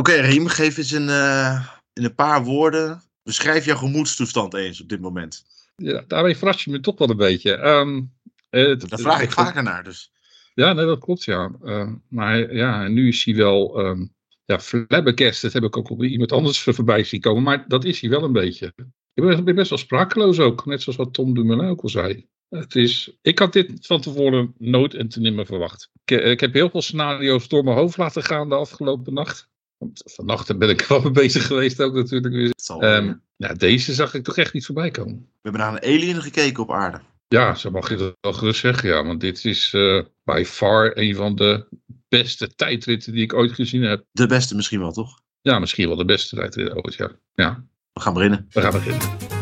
Oké, Riem, geef eens een, uh, in een paar woorden. Beschrijf jouw gemoedstoestand eens op dit moment. Ja, daarmee verras je me toch wel een beetje. Um, het, Daar vraag ik vaker naar, dus. Ja, nee, dat klopt, ja. Uh, maar ja, nu is hij wel um, ja, flabbergast. Dat heb ik ook op iemand anders voorbij zien komen. Maar dat is hij wel een beetje. Ik ben, best wel sprakeloos ook. Net zoals wat Tom Dumoulin ook al zei. Het is, ik had dit van tevoren nooit en te nimmer verwacht. Ik, eh, ik, heb heel veel scenario's door mijn hoofd laten gaan de afgelopen nacht. Want vannacht ben ik wel mee bezig geweest ook natuurlijk. Um, ja, deze zag ik toch echt niet voorbij komen. We hebben naar een alien gekeken op aarde. Ja, zo mag je dat wel gerust zeggen. Ja, want dit is uh, by far een van de beste tijdritten die ik ooit gezien heb. De beste misschien wel, toch? Ja, misschien wel de beste tijdrit ooit, ja. ja. We gaan beginnen. We gaan beginnen.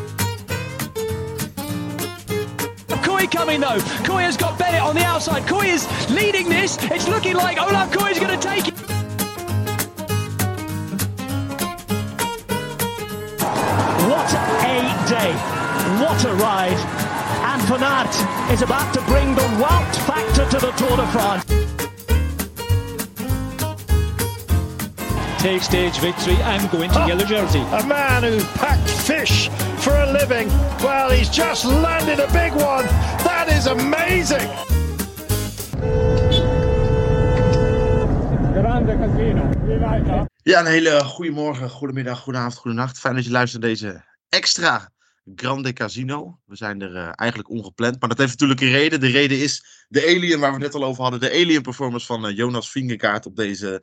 Coming though. Kooi has got Bennett on the outside. Kooi is leading this. It's looking like Olaf Kooi is going to take it. What a day. What a ride. And Van Aert is about to bring the Wout factor to the Tour de France. take stage victory and go into oh, yellow jersey. A man who packed fish for a living. Well, he's just landed a big one. That is amazing. Ja, een hele goede morgen, goedemiddag, goedenavond, goedenacht. Fijn dat je luistert naar deze extra Grande Casino. We zijn er uh, eigenlijk ongepland, maar dat heeft natuurlijk een reden. De reden is de Alien, waar we net al over hadden. De Alien performance van uh, Jonas Vingerkaart op deze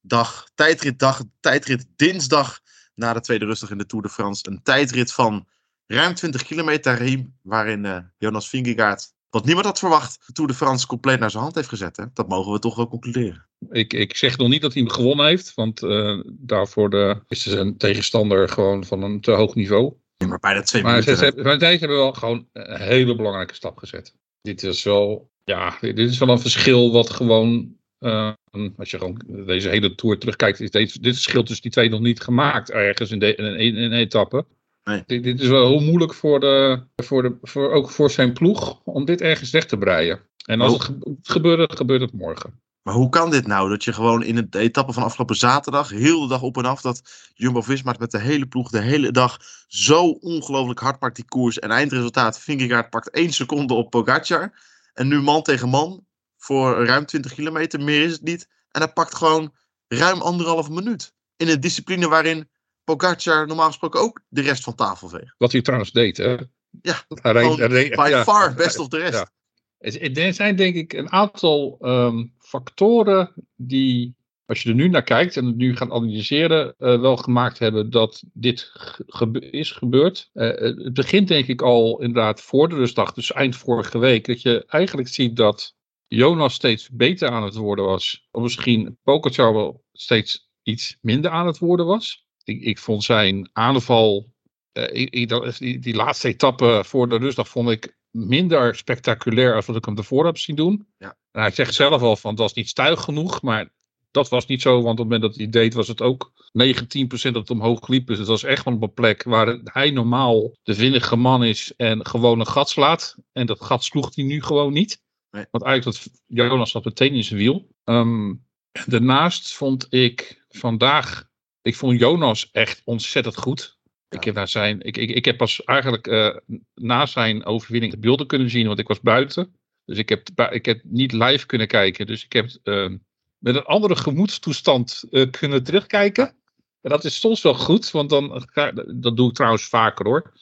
dag, tijdritdag, tijdrit dinsdag na de tweede rustig in de Tour de France. Een tijdrit van ruim 20 kilometer riem, waarin uh, Jonas Vingegaard, wat niemand had verwacht, Tour de France compleet naar zijn hand heeft gezet. Hè? Dat mogen we toch wel concluderen. Ik, ik zeg nog niet dat hij hem gewonnen heeft, want uh, daarvoor de, is zijn tegenstander gewoon van een te hoog niveau. Ja, maar bijna twee maar minuten. Ze, maar deze hebben wel gewoon een hele belangrijke stap gezet. Dit is wel, ja, dit is wel een verschil wat gewoon Ehm, als je gewoon deze hele tour terugkijkt, is deze, dit verschil tussen die twee nog niet gemaakt ergens in, de, in, een, in een etappe. Nee. Dit, dit, is wel heel moeilijk voor de, voor de, voor, ook voor zijn ploeg om dit ergens weg te breien. En als het gebeurt, gebeurt het morgen. Maar hoe kan dit nou? Dat je gewoon in de etappe van afgelopen zaterdag, heel de dag op en af, dat Jumbo-Visma met de hele ploeg de hele dag zo ongelooflijk hard pakt die koers. En eindresultaat, Vingegaard pakt één seconde op Pogacar. En nu man tegen man voor ruim 20 kilometer. Meer is het niet. En hij pakt gewoon ruim anderhalf minuut. In een discipline waarin Pogacar normaal gesproken ook de rest van tafel veegt. Wat hij trouwens deed, hè? Ja, hij reed, hij reed, by far best of de rest. Er zijn denk ik een aantal um, factoren die, als je er nu naar kijkt en het nu gaat analyseren, uh, wel gemaakt hebben dat dit is gebeurd. Uh, het begint denk ik al inderdaad voor de rustdag, dus eind vorige week, dat je eigenlijk ziet dat Jonas steeds beter aan het worden was. Of misschien Pogacar wel steeds iets minder aan het worden was. Ik, ik vond zijn aanval, uh, ik, die, die, laatste etappe voor de rustdag vond ik minder spectaculair als wat ik hem ervoor heb zien doen. Ja. En hij zegt zelf al van dat was niet stuig genoeg, maar dat was niet zo, want op het moment dat hij deed was het ook 19% dat het omhoog liep. Dus het was echt wel op een plek waar hij normaal de vinnige man is en gewoon een gat slaat. En dat gat sloeg hij nu gewoon niet. Want eigenlijk dat Jonas zat meteen in zijn wiel. Um, daarnaast vond ik vandaag, ik vond Jonas echt ontzettend goed. Ik, heb naar zijn, ik, ik, ik heb pas eigenlijk uh, na zijn overwinning de beelden kunnen zien, want ik was buiten. Dus ik heb, ik heb niet live kunnen kijken. Dus ik heb uh, met een andere gemoedstoestand uh, kunnen terugkijken. En dat is soms wel goed, want dan, dat doe ik trouwens vaker hoor.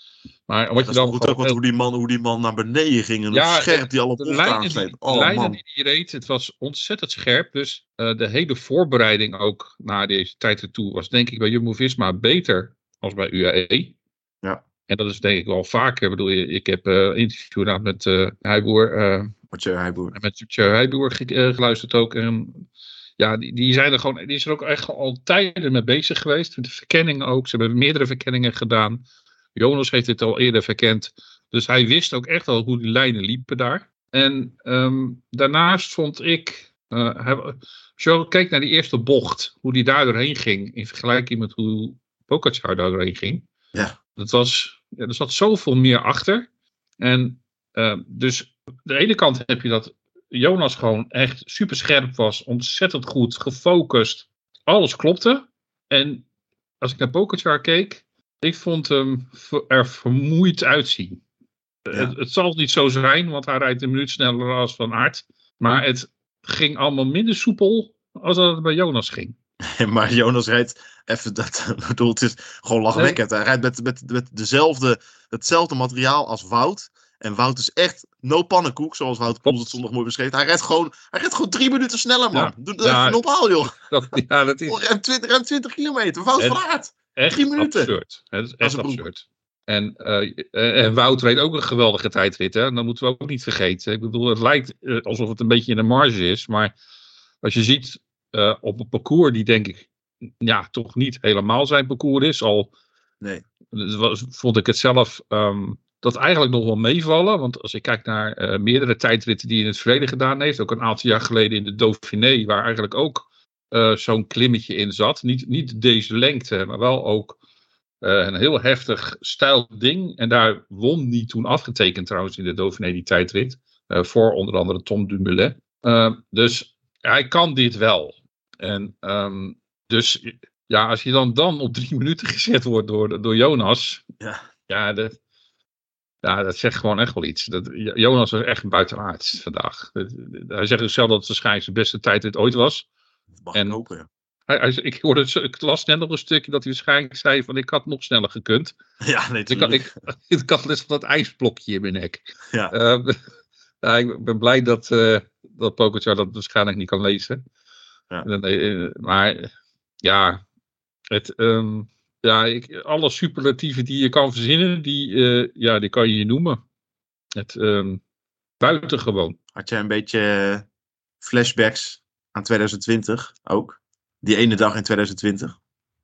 Maar wat je dan goed ook, want hoe, die man, hoe die man naar beneden ging en ja, scherp die al op de lijnen, die, oh, lijnen die hij reed, het was ontzettend scherp. Dus uh, de hele voorbereiding ook naar deze tijd ertoe was denk ik bij Jumbo-Visma beter als bij UAE. Ja. En dat is denk ik wel vaker. Ik bedoel, ik heb uh, interview gedaan met uh, Heiboer. Uh, Mathieu Heiboer. Met Mathieu Heiboer geluisterd ook. En ja, die, die, zijn er gewoon, die is er ook echt al tijden mee bezig geweest. Met de verkenning ook. Ze hebben meerdere verkenningen gedaan. Jonas heeft dit al eerder verkend. Dus hij wist ook echt al hoe die lijnen liepen daar. En um, daarnaast vond ik, uh, als je kijkt naar die eerste bocht, hoe die daar doorheen ging, in vergelijking met hoe Pogacar daar doorheen ging. Ja. Dat was, ja, er zat zoveel meer achter. En uh, dus aan de ene kant heb je dat Jonas gewoon echt super scherp was, ontzettend goed, gefocust. Alles klopte. en als ik naar Pogacar keek, ik vond hem er vermoeid uitzien. Het, het, zal niet zo zijn, want hij rijdt een minuut sneller als Van Aert. Maar het ging allemaal minder soepel als dat het bij Jonas ging. maar Jonas rijdt, even dat bedoel, het is gewoon lachwekkend. Hij rijdt met, met, met dezelfde, hetzelfde materiaal als Wout. En Wout is echt no pannenkoek, zoals Wout Poels het zondag mooi beschreef. Hij rijdt gewoon, hij rijdt gewoon drie minuten sneller, man. Doe dat ja, even normaal, joh. Dat, ja, dat is... Rem 20, 20 kilometer, Wout van Aert. Echt drie minuten. absurd. Het is echt absurd. En, uh, en Wout reed ook een geweldige tijdrit, hè. Dat moeten we ook niet vergeten. Ik bedoel, het lijkt eh, alsof het een beetje in de marge is, maar als je ziet uh, op een parcours die denk ik ja, toch niet helemaal zijn parcours is, al nee. was, vond ik het zelf um, dat eigenlijk nog wel meevallen. Want als ik kijk naar uh, meerdere tijdritten die hij in het verleden gedaan heeft, ook een aantal jaar geleden in de Dauphiné, waar eigenlijk ook uh, zo'n klimmetje in zat. Niet, niet deze lengte, maar wel ook uh, een heel heftig stijl ding. En daar won hij toen afgetekend trouwens in de Dauphiné die tijdrit. voor onder andere Tom Dumoulin. dus hij kan dit wel. En um, dus ja, als je dan, dan op drie minuten gezet wordt door, door Jonas. Ja, ja de, ja, dat zegt gewoon echt wel iets. Dat, Jonas was echt buitenaards vandaag. Hij zegt dus zelf dat het waarschijnlijk zijn beste tijd dit ooit was. Dat mag en ik hopen, ja. Hij, hij, ik, hoorde, ik las net nog een stukje dat hij waarschijnlijk zei van ik had nog sneller gekund. Ja, nee, ik, had, ik, ik had net van dat ijsblokje in mijn nek. Ja. Uh, ja, ik ben blij dat, uh, dat Pogacar dat waarschijnlijk niet kan lezen. Ja. Eh, maar ja, het, um, ja, ik, alle superlatieven die je kan verzinnen, die, uh, ja, die kan je noemen. Het um, buitengewoon. Had jij een beetje flashbacks aan 2020 ook? Die ene dag in 2020?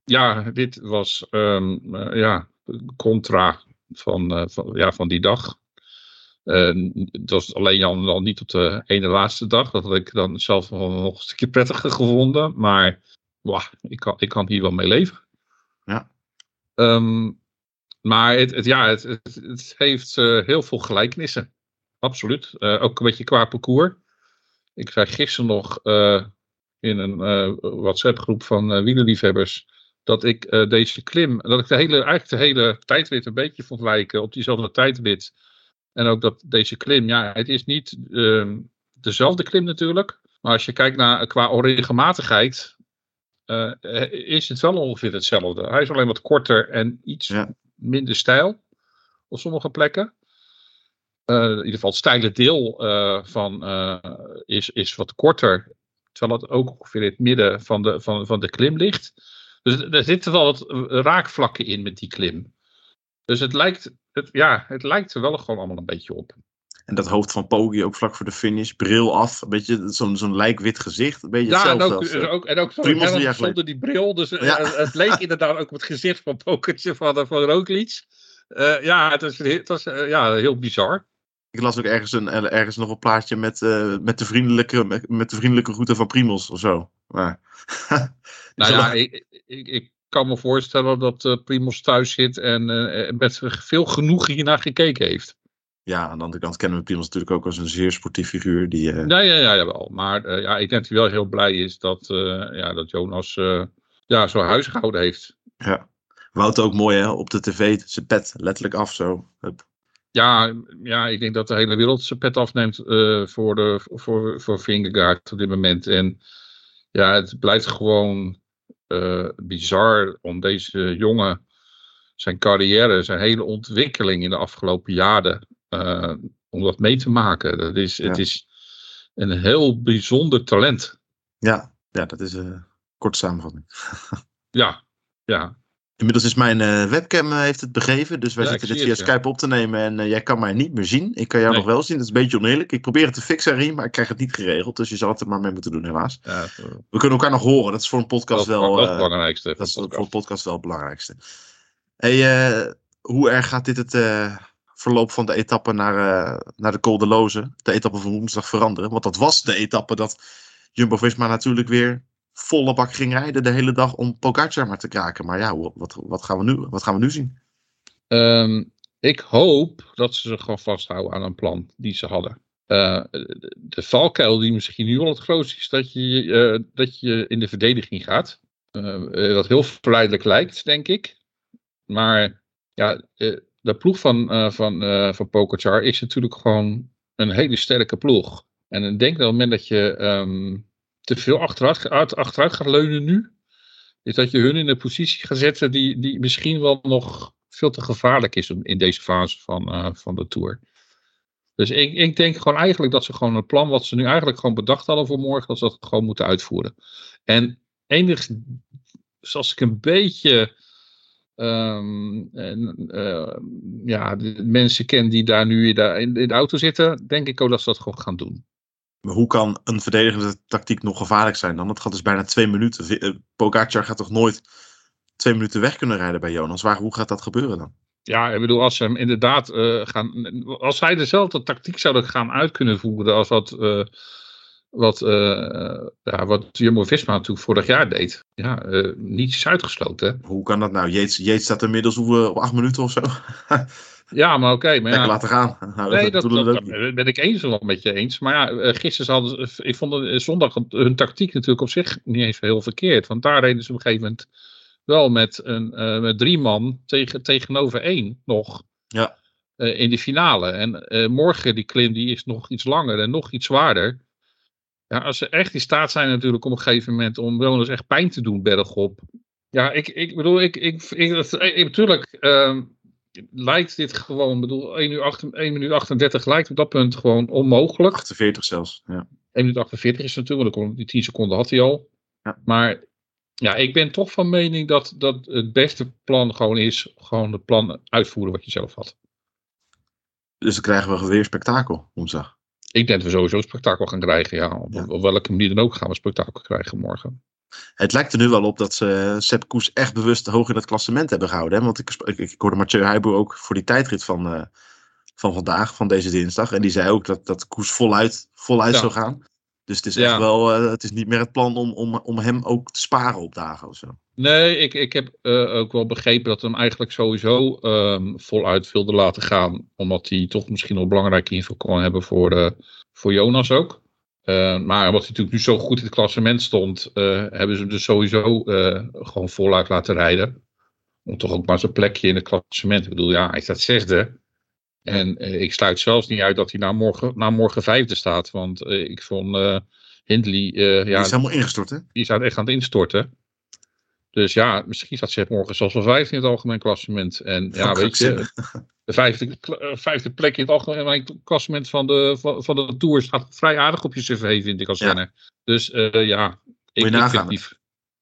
Ja, dit was um, uh, ja, contra van, uh, van, ja, van die dag. het was alleen al, al niet op de ene laatste dag. Dat had ik dan zelf nog een stukje prettiger gevonden. Maar ik, kan, ik kan hier wel mee leven. Ja. Um, maar het, het, ja, het, het, heeft uh, heel veel gelijkenissen. Absoluut. Uh, ook een beetje qua parcours. Ik zei gisteren nog uh, in een WhatsApp-groep van wielerliefhebbers dat ik deze klim, dat ik de hele, eigenlijk de hele tijdrit een beetje vond lijken op diezelfde tijdrit. En ook dat deze klim, ja, het is niet ehm, dezelfde klim natuurlijk. Maar als je kijkt naar qua onregelmatigheid, uh, is het wel ongeveer hetzelfde. Hij is alleen wat korter en iets minder stijl op sommige plekken. Uh, in ieder geval het steile deel uh, van is, is wat korter, terwijl het ook ongeveer in het midden van de, van, van de klim ligt. Dus er zitten wel wat raakvlakken in met die klim. Dus het lijkt, het, ja, het lijkt er wel gewoon allemaal een beetje op. En dat hoofd van Poggi ook vlak voor de finish. Bril af. Een beetje zo'n zo'n lijkwit gezicht. Een beetje ja. En ook, als, ook, en ook zo, zonder die bril. Dus ja. uh, het leek inderdaad ook op het gezicht van Pokertje van, uh, van Roglic. Uh, ja, het was, het was ja, heel bizar. Ik las ook ergens, een, ergens nog een plaatje met, met, de, vriendelijke, met, de vriendelijke groeten van Primos of zo. Maar, nou ja, ik, ik, ik, kan me voorstellen dat Primos thuis zit en met veel genoegen hiernaar gekeken heeft. Ja, aan de andere kant kennen we Primos natuurlijk ook als een zeer sportief figuur. Die, uh... Ja, ja, ja, jawel. Maar uh, ja, ik denk dat hij wel heel blij is dat, uh, ja, dat Jonas ja, zo huisgehouden heeft. Ja, Wout ook mooi hè, op de tv, zijn pet letterlijk af zo. Hup. Ja, ja, ik denk dat de hele wereld zijn pet afneemt voor, de, voor, voor Vingegaard op dit moment. En ja, het blijft gewoon bizar om deze jongen, zijn carrière, zijn hele ontwikkeling in de afgelopen jaren uh, om dat mee te maken. Dat is, Het is een heel bijzonder talent. Ja, ja dat is een korte samenvatting. ja, ja. Inmiddels is mijn uh, webcam uh, heeft het begeven, dus wij ja, zitten dit via Skype op te nemen en uh, jij kan mij niet meer zien. Ik kan jou nee. nog wel zien, dat is een beetje oneerlijk. Ik probeer het te fixen, Rien, maar ik krijg het niet geregeld, dus je zal het er maar mee moeten doen helaas. Ja, We kunnen elkaar nog horen, dat is voor een podcast dat, wel... Het belangrijkste. Dat is voor een podcast wel het belangrijkste. Hey, hoe erg gaat dit het verloop van de etappe naar, uh, naar de Col de etappe van woensdag, veranderen. Want dat was de etappe dat Jumbo-Visma natuurlijk weer volle bak ging rijden de hele dag om Pogacar maar te kraken. Maar ja, wat, wat, gaan, we nu, wat gaan we nu zien? Um, ik hoop dat ze zich gewoon vasthouden aan een plan die ze hadden. Uh, de valkuil die misschien nu al het grootste is, dat je, uh, dat je in de verdediging gaat. wat heel verleidelijk lijkt, denk ik. Maar ja, de ploeg van, uh, van, van Pokerchar is natuurlijk gewoon een hele sterke ploeg. En ik denk dat op het moment dat je ehm, te veel achteruit, achteruit gaat leunen nu, is dat je hun in een positie gaat zetten die, die misschien wel nog veel te gevaarlijk is in deze fase van, uh, van de Tour. Dus ik, ik denk gewoon eigenlijk dat ze gewoon een plan wat ze nu eigenlijk gewoon bedacht hadden voor morgen, dat ze dat gewoon moeten uitvoeren. En enig, zoals ik een beetje um, en, uh, ja, de mensen ken die daar nu in de auto zitten, denk ik ook dat ze dat gewoon gaan doen. Maar hoe kan een verdedigende tactiek nog gevaarlijk zijn dan? Het gaat dus bijna twee minuten. Eh, Pogacar gaat toch nooit twee minuten weg kunnen rijden bij Jonas? Waar, hoe gaat dat gebeuren dan? Ja, ik bedoel, als ze hem inderdaad uh, gaan. Als zij dezelfde tactiek zouden gaan uit kunnen voeren als wat. Uh, wat, uh, ja, wat Jumbo-Visma natuurlijk vorig jaar deed. Ja, niets is uitgesloten. Hoe kan dat nou? Jeets, Jeets staat inmiddels op acht minuten of zo. Ja, maar oké. Okay, Lekker laten gaan. Nou, nee, dat, dat, dat, ben ik eens wel met je eens. Maar ja, eh, gisteren hadden ze, ik vond zondag hun tactiek natuurlijk op zich niet eens heel verkeerd. Want daar reden ze op een gegeven moment wel met, een, uh, met drie man tegen, tegenover één nog. Ja. In de finale. En morgen die klim die is nog iets langer en nog iets zwaarder. Ja, als ze echt in staat zijn natuurlijk op een gegeven moment om wel eens echt pijn te doen bergop. Ja, ik, ik bedoel, ik, ik, ik, ik natuurlijk... Uh, lijkt dit gewoon, bedoel, 1, uur 8, 1 minuut 38 lijkt op dat punt gewoon onmogelijk. 48 zelfs, ja. 1 minuut 48 is natuurlijk, want die 10 seconden had hij al. Ja. Maar ja, ik ben toch van mening dat, dat het beste plan gewoon is, gewoon het plan uitvoeren wat je zelf had. Dus dan krijgen we weer spektakel, woensdag. Ik denk dat we sowieso spektakel gaan krijgen, ja. Op, ja. op welke manier dan ook gaan we spektakel krijgen morgen. Het lijkt er nu wel op dat ze Sepp Koes echt bewust hoog in het klassement hebben gehouden. Hè? Want ik, ik, ik hoorde Mathieu Heijboer ook voor die tijdrit van, uh, van vandaag, van deze dinsdag. En die zei ook dat, dat Koes voluit, voluit ja. zou gaan. Dus het is echt wel, uh, het is niet meer het plan om, om, om hem ook te sparen op dagen of zo. Nee, ik, ik heb uh, ook wel begrepen dat hem eigenlijk sowieso um, voluit wilde laten gaan. Omdat hij toch misschien nog belangrijke invloed kon hebben voor, voor Jonas ook. Maar omdat hij natuurlijk nu zo goed in het klassement stond, hebben ze hem dus sowieso gewoon voluit laten rijden. Om toch ook maar zijn plekje in het klassement. Ik bedoel, ja, hij staat zesde. En ik sluit zelfs niet uit dat hij na morgen, na morgen vijfde staat. Want ik vond Hindley... ja, die is helemaal ingestort, hè? Die staat echt aan het instorten. Dus ja, misschien staat ze morgen zelfs wel vijfde in het algemeen klassement. En ja, weet je, de vijfde, vijfde plek in het algemeen klassement van de, van, van de Tour staat vrij aardig op je cv, vind ik als renner. Ja. Dus ja, ik, ik vind die...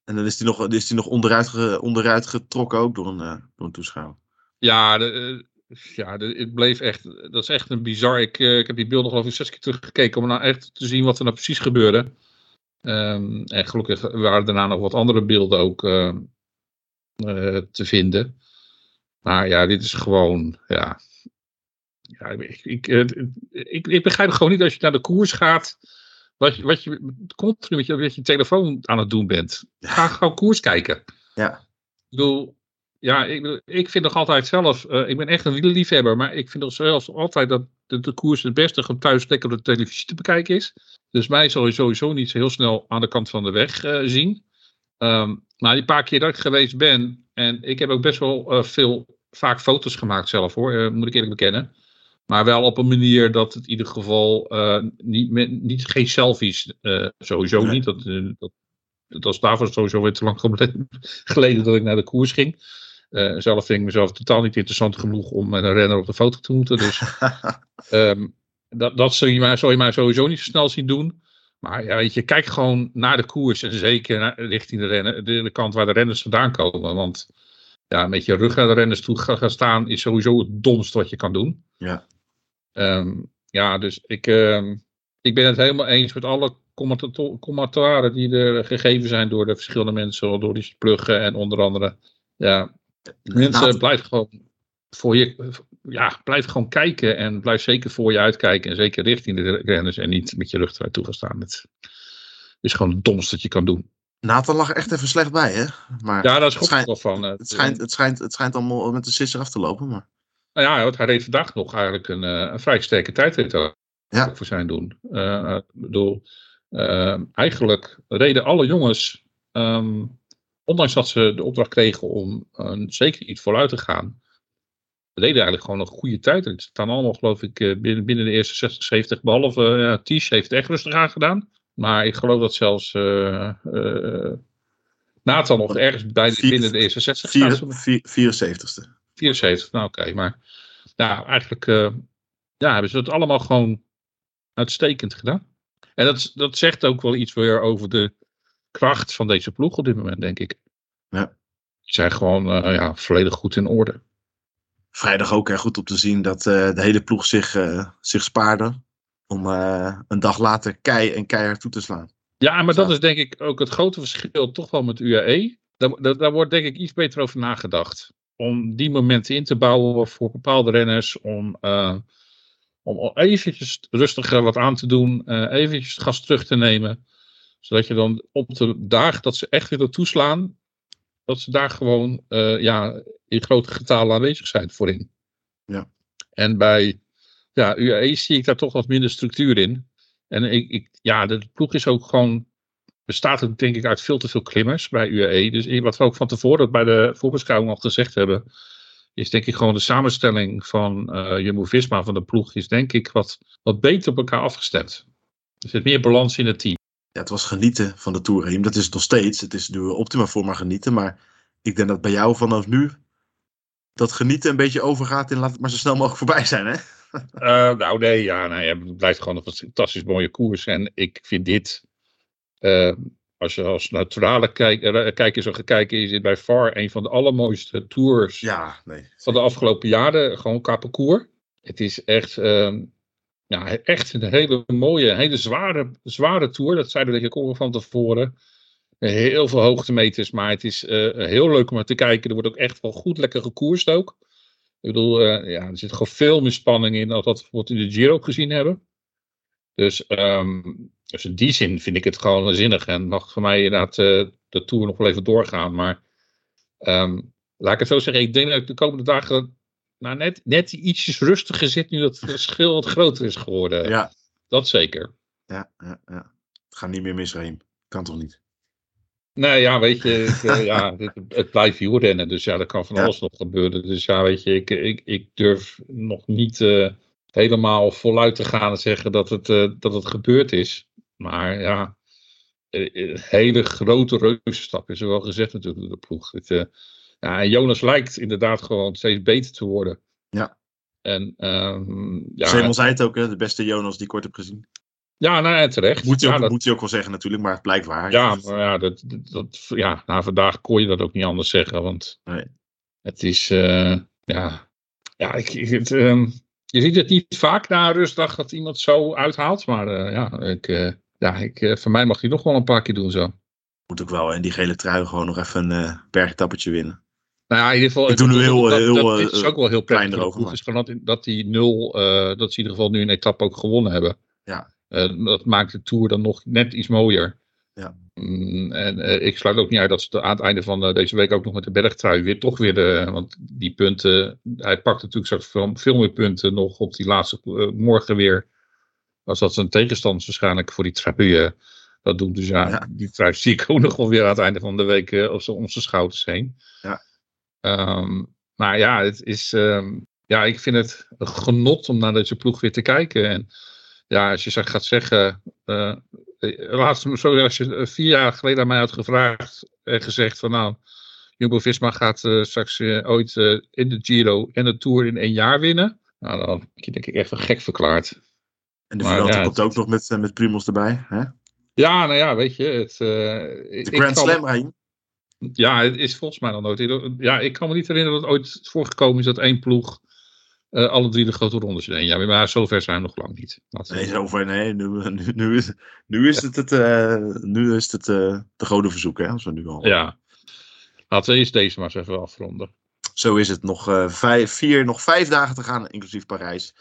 En dan is hij nog, is die nog onderuit, onderuit getrokken ook door een, door een toeschouwer. Ja, de, ja het bleef echt, dat is echt een bizar. Ik, ik heb die beelden geloof ik zes keer teruggekeken om nou echt te zien wat er nou precies gebeurde. Um, en gelukkig waren daarna nog wat andere beelden ook te vinden. Maar ja, dit is gewoon, ja. ja ik, ik, ik, ik, begrijp gewoon niet als je naar de koers gaat. Wat je, wat je continu met je, met je telefoon aan het doen bent. Ga gewoon koers kijken. Ja. Ik bedoel, ja, ik, ik vind nog altijd zelf, uh, ik ben echt een wielerliefhebber, maar ik vind nog zelfs altijd dat de, de koers het beste gewoon thuis lekker op de televisie te bekijken is. Dus mij zal je sowieso niet zo heel snel aan de kant van de weg uh, zien. Um, maar die paar keer dat ik geweest ben, en ik heb ook best wel uh, veel vaak foto's gemaakt zelf hoor, moet ik eerlijk bekennen. Maar wel op een manier dat het in ieder geval niet, met, niet, geen selfies, sowieso niet. Dat, dat, dat was daarvoor sowieso weer te lang geleden dat ik naar de koers ging. Zelf vind ik mezelf totaal niet interessant genoeg om met een renner op de foto te moeten. Dus um, dat, dat zul, je mij, zul je mij sowieso niet zo snel zien doen. Maar ja, weet je, kijk gewoon naar de koers en zeker naar, richting de, renner, de, kant waar de renners vandaan komen. Want ja, met je rug naar de renners toe gaan staan is sowieso het domste wat je kan doen. Ja. Um, ja, dus ik, um, ik ben het helemaal eens met alle commentaren die er gegeven zijn door de verschillende mensen, door die pluggen en onder andere. Ja, mensen, nou, blijf gewoon voor je, ja, blijf gewoon kijken en blijf zeker voor je uitkijken en zeker richting de renners en niet met je rug eruit toe gaan staan. Het is gewoon het domste dat je kan doen. Nathan lag echt even slecht bij, hè? Maar ja, dat is goed van. Het schijnt, het, schijnt, het schijnt allemaal met de sisser af te lopen, maar... Nou ja, hij reed vandaag nog eigenlijk een, een vrij sterke tijdrit ja. voor zijn doen. Uh, bedoel, uh, eigenlijk reden alle jongens um, ondanks dat ze de opdracht kregen om zeker iets vooruit te gaan, we deden eigenlijk gewoon een goede tijd. Het staan allemaal, geloof ik, binnen, binnen de eerste 60, 70, behalve uh, Ties heeft echt rustig aangedaan. Maar ik geloof dat zelfs uh, uh, Nathan nog ergens bij, binnen de eerste 60 staat. 74ste. 74, nou oké. maar ja, eigenlijk ja, hebben ze het allemaal gewoon uitstekend gedaan. En dat, dat zegt ook wel iets weer over de kracht van deze ploeg op dit moment, denk ik. Ja. Die zijn gewoon uh, ja, volledig goed in orde. Vrijdag ook erg goed om te zien dat uh, de hele ploeg zich, uh, zich spaarde. Om een dag later kei en keihard toe te slaan. Ja, maar dat is denk ik ook het grote verschil toch wel met UAE. Daar, daar, daar wordt denk ik iets beter over nagedacht. Om die momenten in te bouwen voor bepaalde renners. Om om eventjes rustiger wat aan te doen, uh, eventjes het gas terug te nemen. Zodat je dan op de dagen dat ze echt willen toeslaan, dat ze daar gewoon uh, ja, in grote getalen aanwezig zijn voorin. Ja. En bij ja, UAE zie ik daar toch wat minder structuur in. En ik, ik, ja, de ploeg is ook gewoon, bestaat ook denk ik uit veel te veel klimmers bij UAE. Dus wat we ook van tevoren bij de voorbeschouwing al gezegd hebben is denk ik gewoon de samenstelling van uh, Jumbo-Visma, van de ploeg, is denk ik wat, wat beter op elkaar afgestemd. Er zit meer balans in het team. Ja, het was genieten van de Tour. Dat is het nog steeds. Het is nu optima voor maar genieten. Maar ik denk dat bij jou vanaf nu dat genieten een beetje overgaat in laat het maar zo snel mogelijk voorbij zijn, hè? Uh, nou nee, ja, nee, het blijft gewoon een fantastisch mooie koers. En ik vind dit, uh, als je als neutrale kijk, uh, kijker zou gaan kijken, is dit bij far een van de allermooiste tours ja, nee. van de afgelopen jaren. Gewoon qua parcours. Het is echt, uh, ja, echt een hele mooie, hele zware, zware tour. Dat zeiden we denk ook van tevoren. Heel veel hoogtemeters, maar het is uh, heel leuk om te kijken. Er wordt ook echt wel goed lekker gekoerst ook. Ik bedoel, uh, ja, er zit gewoon veel meer spanning in dan dat we in de Giro gezien hebben. Dus um, dus in die zin vind ik het gewoon zinnig en mag voor mij inderdaad uh, de Tour nog wel even doorgaan. Maar um, laat ik het zo zeggen, ik denk dat de komende dagen nou, net, net ietsjes rustiger zit nu dat het verschil wat groter is geworden. Ja. Dat zeker. Ja, ja, ja. Het gaat niet meer misreem. Kan toch niet? Nee, ja, weet je, het, uh, ja, het, het blijft wielrennen, dus ja, er kan van ja. alles nog gebeuren. Dus ja, weet je, ik, ik, ik durf nog niet uh, helemaal voluit te gaan en zeggen dat het, uh, dat het gebeurd is. Maar ja, een eh, eh, hele grote reuzenstap is er wel gezegd natuurlijk door de ploeg. Het, uh, ja, Jonas lijkt inderdaad gewoon steeds beter te worden. Ja. En, um, ja, Simon zei het ook, hè, de beste Jonas die ik ooit heb gezien. Ja, nou ja, terecht. Moet hij, ja, ook, dat, moet hij ook wel zeggen natuurlijk, maar het blijkt waar. Ja, maar ja, dat, dat, ja, na vandaag kon je dat ook niet anders zeggen. Want nee. het is, uh, ja, ja ik, het, um, je ziet het niet vaak na een rustdag dat iemand zo uithaalt. Maar uh, ja, ik, uh, ja, ik, voor mij mag hij nog wel een paar keer doen zo. Moet ook wel in die gele trui gewoon nog even een bergtappetje winnen. Nou ja, in ieder geval. Ik doe nu heel, dat, heel, dat, dat is ook wel heel prettig. erover, Het is gewoon dat, dat die nul, uh, dat ze in ieder geval nu een etappe ook gewonnen hebben. Ja. Uh, dat maakt de Tour dan nog net iets mooier. Ja. Mm, en uh, ik sluit ook niet uit dat ze aan het einde van deze week ook nog met de bergtrui weer toch weer de, want die punten, hij pakt natuurlijk straks veel, veel meer punten nog op die laatste morgen weer als dat zijn tegenstanders waarschijnlijk voor die trui dat doen. Dus ja, ja, die trui zie ik ook nog wel weer aan het einde van de week uh, op om zijn schouders heen. Ja. Um, maar ja, het is, um, ja, ik vind het een genot om naar deze ploeg weer te kijken. En ja, als je gaat zeggen, uh, laatst, sorry, als je vier jaar geleden aan mij had gevraagd en gezegd van nou, Jumbo-Visma gaat uh, straks ooit in de Giro en de Tour in één jaar winnen. Nou, dan heb je denk ik echt een gek verklaard. En de Vuelta ja, komt ook nog met, met Primos erbij. Hè? Ja, nou ja, weet je. Het, de Grand Slam. Ja, het is volgens mij nog nooit. Ja, ik kan me niet herinneren dat het ooit voorgekomen is dat één ploeg uh, alle drie de grote rondes in één jaar. Maar zover zijn we nog lang niet. nee, zover nee. Nu, nu, nu, is, nu is het, het, uh, nu is het uh, de gouden verzoek, hè, als we nu al. Ja. Laten we eerst deze maar eens even afronden. Zo is het. Nog, vijf, vier, nog vijf dagen te gaan, inclusief Parijs.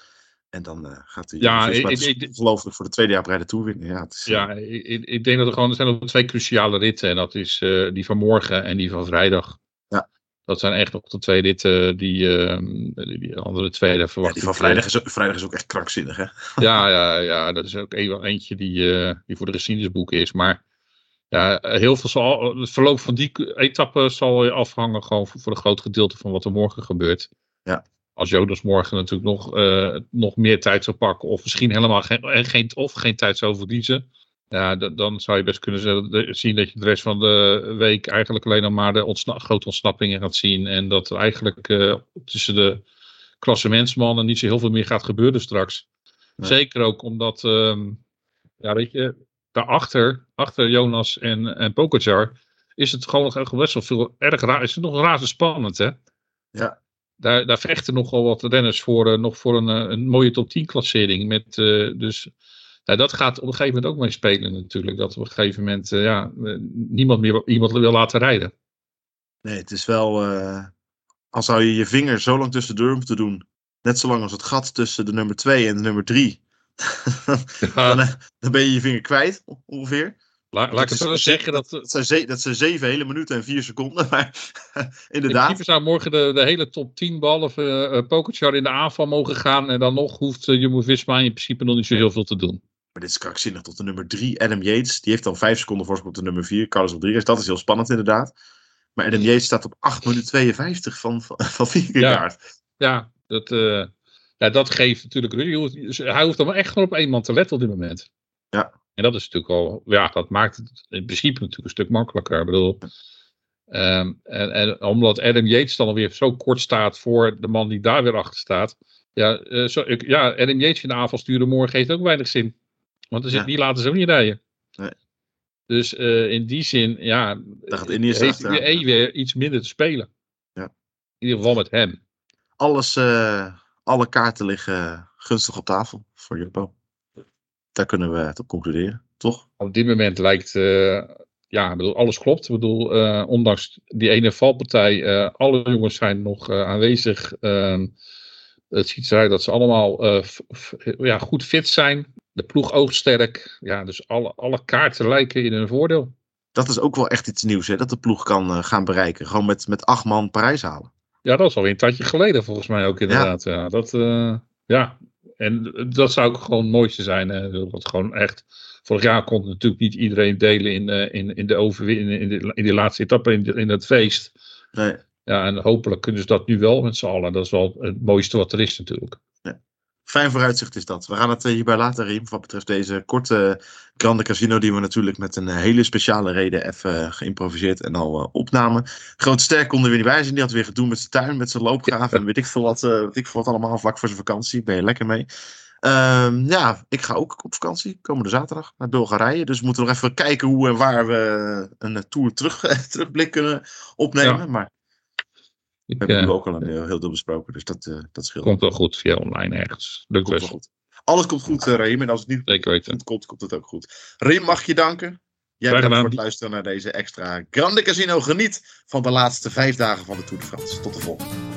En dan uh, gaat hij ja, ik, ik, ongelooflijk voor de tweede jaar bij de Tour winnen. Ja, het is, ja ik, ik, denk dat er gewoon er zijn nog twee cruciale ritten. En dat is uh, die van morgen en die van vrijdag. Ja. Dat zijn echt nog de twee ritten die, uh, die, andere twee daar verwacht ja, die van vrijdag is, ook, vrijdag is ook echt krankzinnig, hè? ja, ja, ja, dat is ook een, eentje die, die voor de geschiedenisboeken is. Maar Ja, heel veel zal, het verloop van die etappe zal afhangen gewoon voor, voor een groot gedeelte van wat er morgen gebeurt. Ja. Als Jonas morgen natuurlijk nog, uh, nog meer tijd zou pakken, of misschien helemaal geen, geen, of geen tijd zou verliezen, ja, dan zou je best kunnen zien dat je de rest van de week eigenlijk alleen nog maar de ontsna grote ontsnappingen gaat zien. En dat er eigenlijk uh, tussen de klassementsmannen niet zo heel veel meer gaat gebeuren straks. Zeker ook omdat, um, ja, weet je, daarachter, achter Jonas en, en Pogacar, is het gewoon nog best wel veel erg raar. Is het nog razend spannend, hè? Ja. Daar, daar vechten nogal wat renners voor, uh, nog voor een, een mooie top 10 klassering. Met, uh, dus dat gaat op een gegeven moment ook mee spelen natuurlijk. Dat op een gegeven moment uh, ja, niemand meer iemand wil laten rijden. Nee, het is wel. al zou je je vinger zo lang tussen de deur moeten doen. Net zolang als het gat tussen de nummer 2 en de nummer 3. ja. dan, dan, ben je je vinger kwijt, ongeveer. La, laat ik het zo zeggen. Dat, dat, zijn ze, dat zijn zeven hele minuten en vier seconden. Maar inderdaad. In zou morgen de, de hele top 10 ballen uh, Pokerchar in de aanval mogen gaan. En dan nog hoeft uh, Jumbo Visma in principe nog niet zo heel veel te doen. Maar dit is krankzinnig tot de nummer 3, Adam Yates. Die heeft dan 5 seconden voorsprong op de nummer 4, Carlos Rodriguez. Dat is heel spannend inderdaad. Maar Adam Yates staat op 8 minuten 52 van, van, van Ja, ja dat, uh, ja, dat geeft natuurlijk... Hij hoeft dan echt gewoon op één man te letten op dit moment. Ja. En dat is natuurlijk al... Ja, dat maakt het in principe natuurlijk een stuk makkelijker. Ik bedoel... Um, en, en, omdat Adam Yates dan alweer zo kort staat voor de man die daar weer achter staat. Ja, uh, zo, ik, ja Adam Yates in de aanval sturen morgen heeft ook weinig zin. Want er zit, ja. die laten ze ook niet rijden. Nee. Dus uh, in die zin, ja, gaat Indië heeft hij weer iets minder te spelen. Ja. In ieder geval met hem. Alles, uh, alle kaarten liggen gunstig op tafel voor Jumbo. Daar kunnen we het op concluderen, toch? Op dit moment lijkt, uh, ja, ik bedoel, alles klopt. Ik bedoel, ondanks die ene valpartij, alle jongens zijn nog aanwezig. Ehm, het ziet eruit dat ze allemaal ja, goed fit zijn. De ploeg oogsterk. Ja, dus alle, alle kaarten lijken in hun voordeel. Dat is ook wel echt iets nieuws, hè? Dat de ploeg kan uh, gaan bereiken. Gewoon met, met acht man Parijs halen. Ja, dat is alweer een tijdje geleden volgens mij ook inderdaad. Ja, ja dat, uh, ja. En dat zou ook gewoon het mooiste zijn. Hè? Dat gewoon echt... Vorig jaar kon natuurlijk niet iedereen delen in, uh, in, in de overwinning, in, de, in de laatste etappe, in, de, in het feest. Nee. Ja, en hopelijk kunnen ze dat nu wel met z'n allen. Dat is wel het mooiste wat er is natuurlijk. Fijn vooruitzicht is dat. We gaan het hierbij laten, Riem, wat betreft deze korte Grande Casino, die we natuurlijk met een hele speciale reden even geïmproviseerd en al opnamen. Groot Sterk kon er weer niet bij zijn, die had weer gedoe met zijn tuin, met zijn loopgraven ja. en weet ik veel wat, weet ik veel wat allemaal, vlak voor zijn vakantie. Ben je lekker mee. Um, ja, ik ga ook op vakantie, komende zaterdag, naar Bulgarije. Dus we moeten nog even kijken hoe en waar we een tour terug, terugblik kunnen opnemen. Ja. Maar we ik, hebben uh, nu ook al een heel, heel deel besproken, dus dat, uh, dat scheelt. Komt wel goed via online ergens. Lukt komt wel goed. Alles komt goed, uh, Reem. En als het niet goed komt, komt het ook goed. Reem, mag je danken. Jij bedankt voor het luisteren naar deze extra Grande Casino. Geniet van de laatste vijf dagen van de Tour de France. Tot de volgende.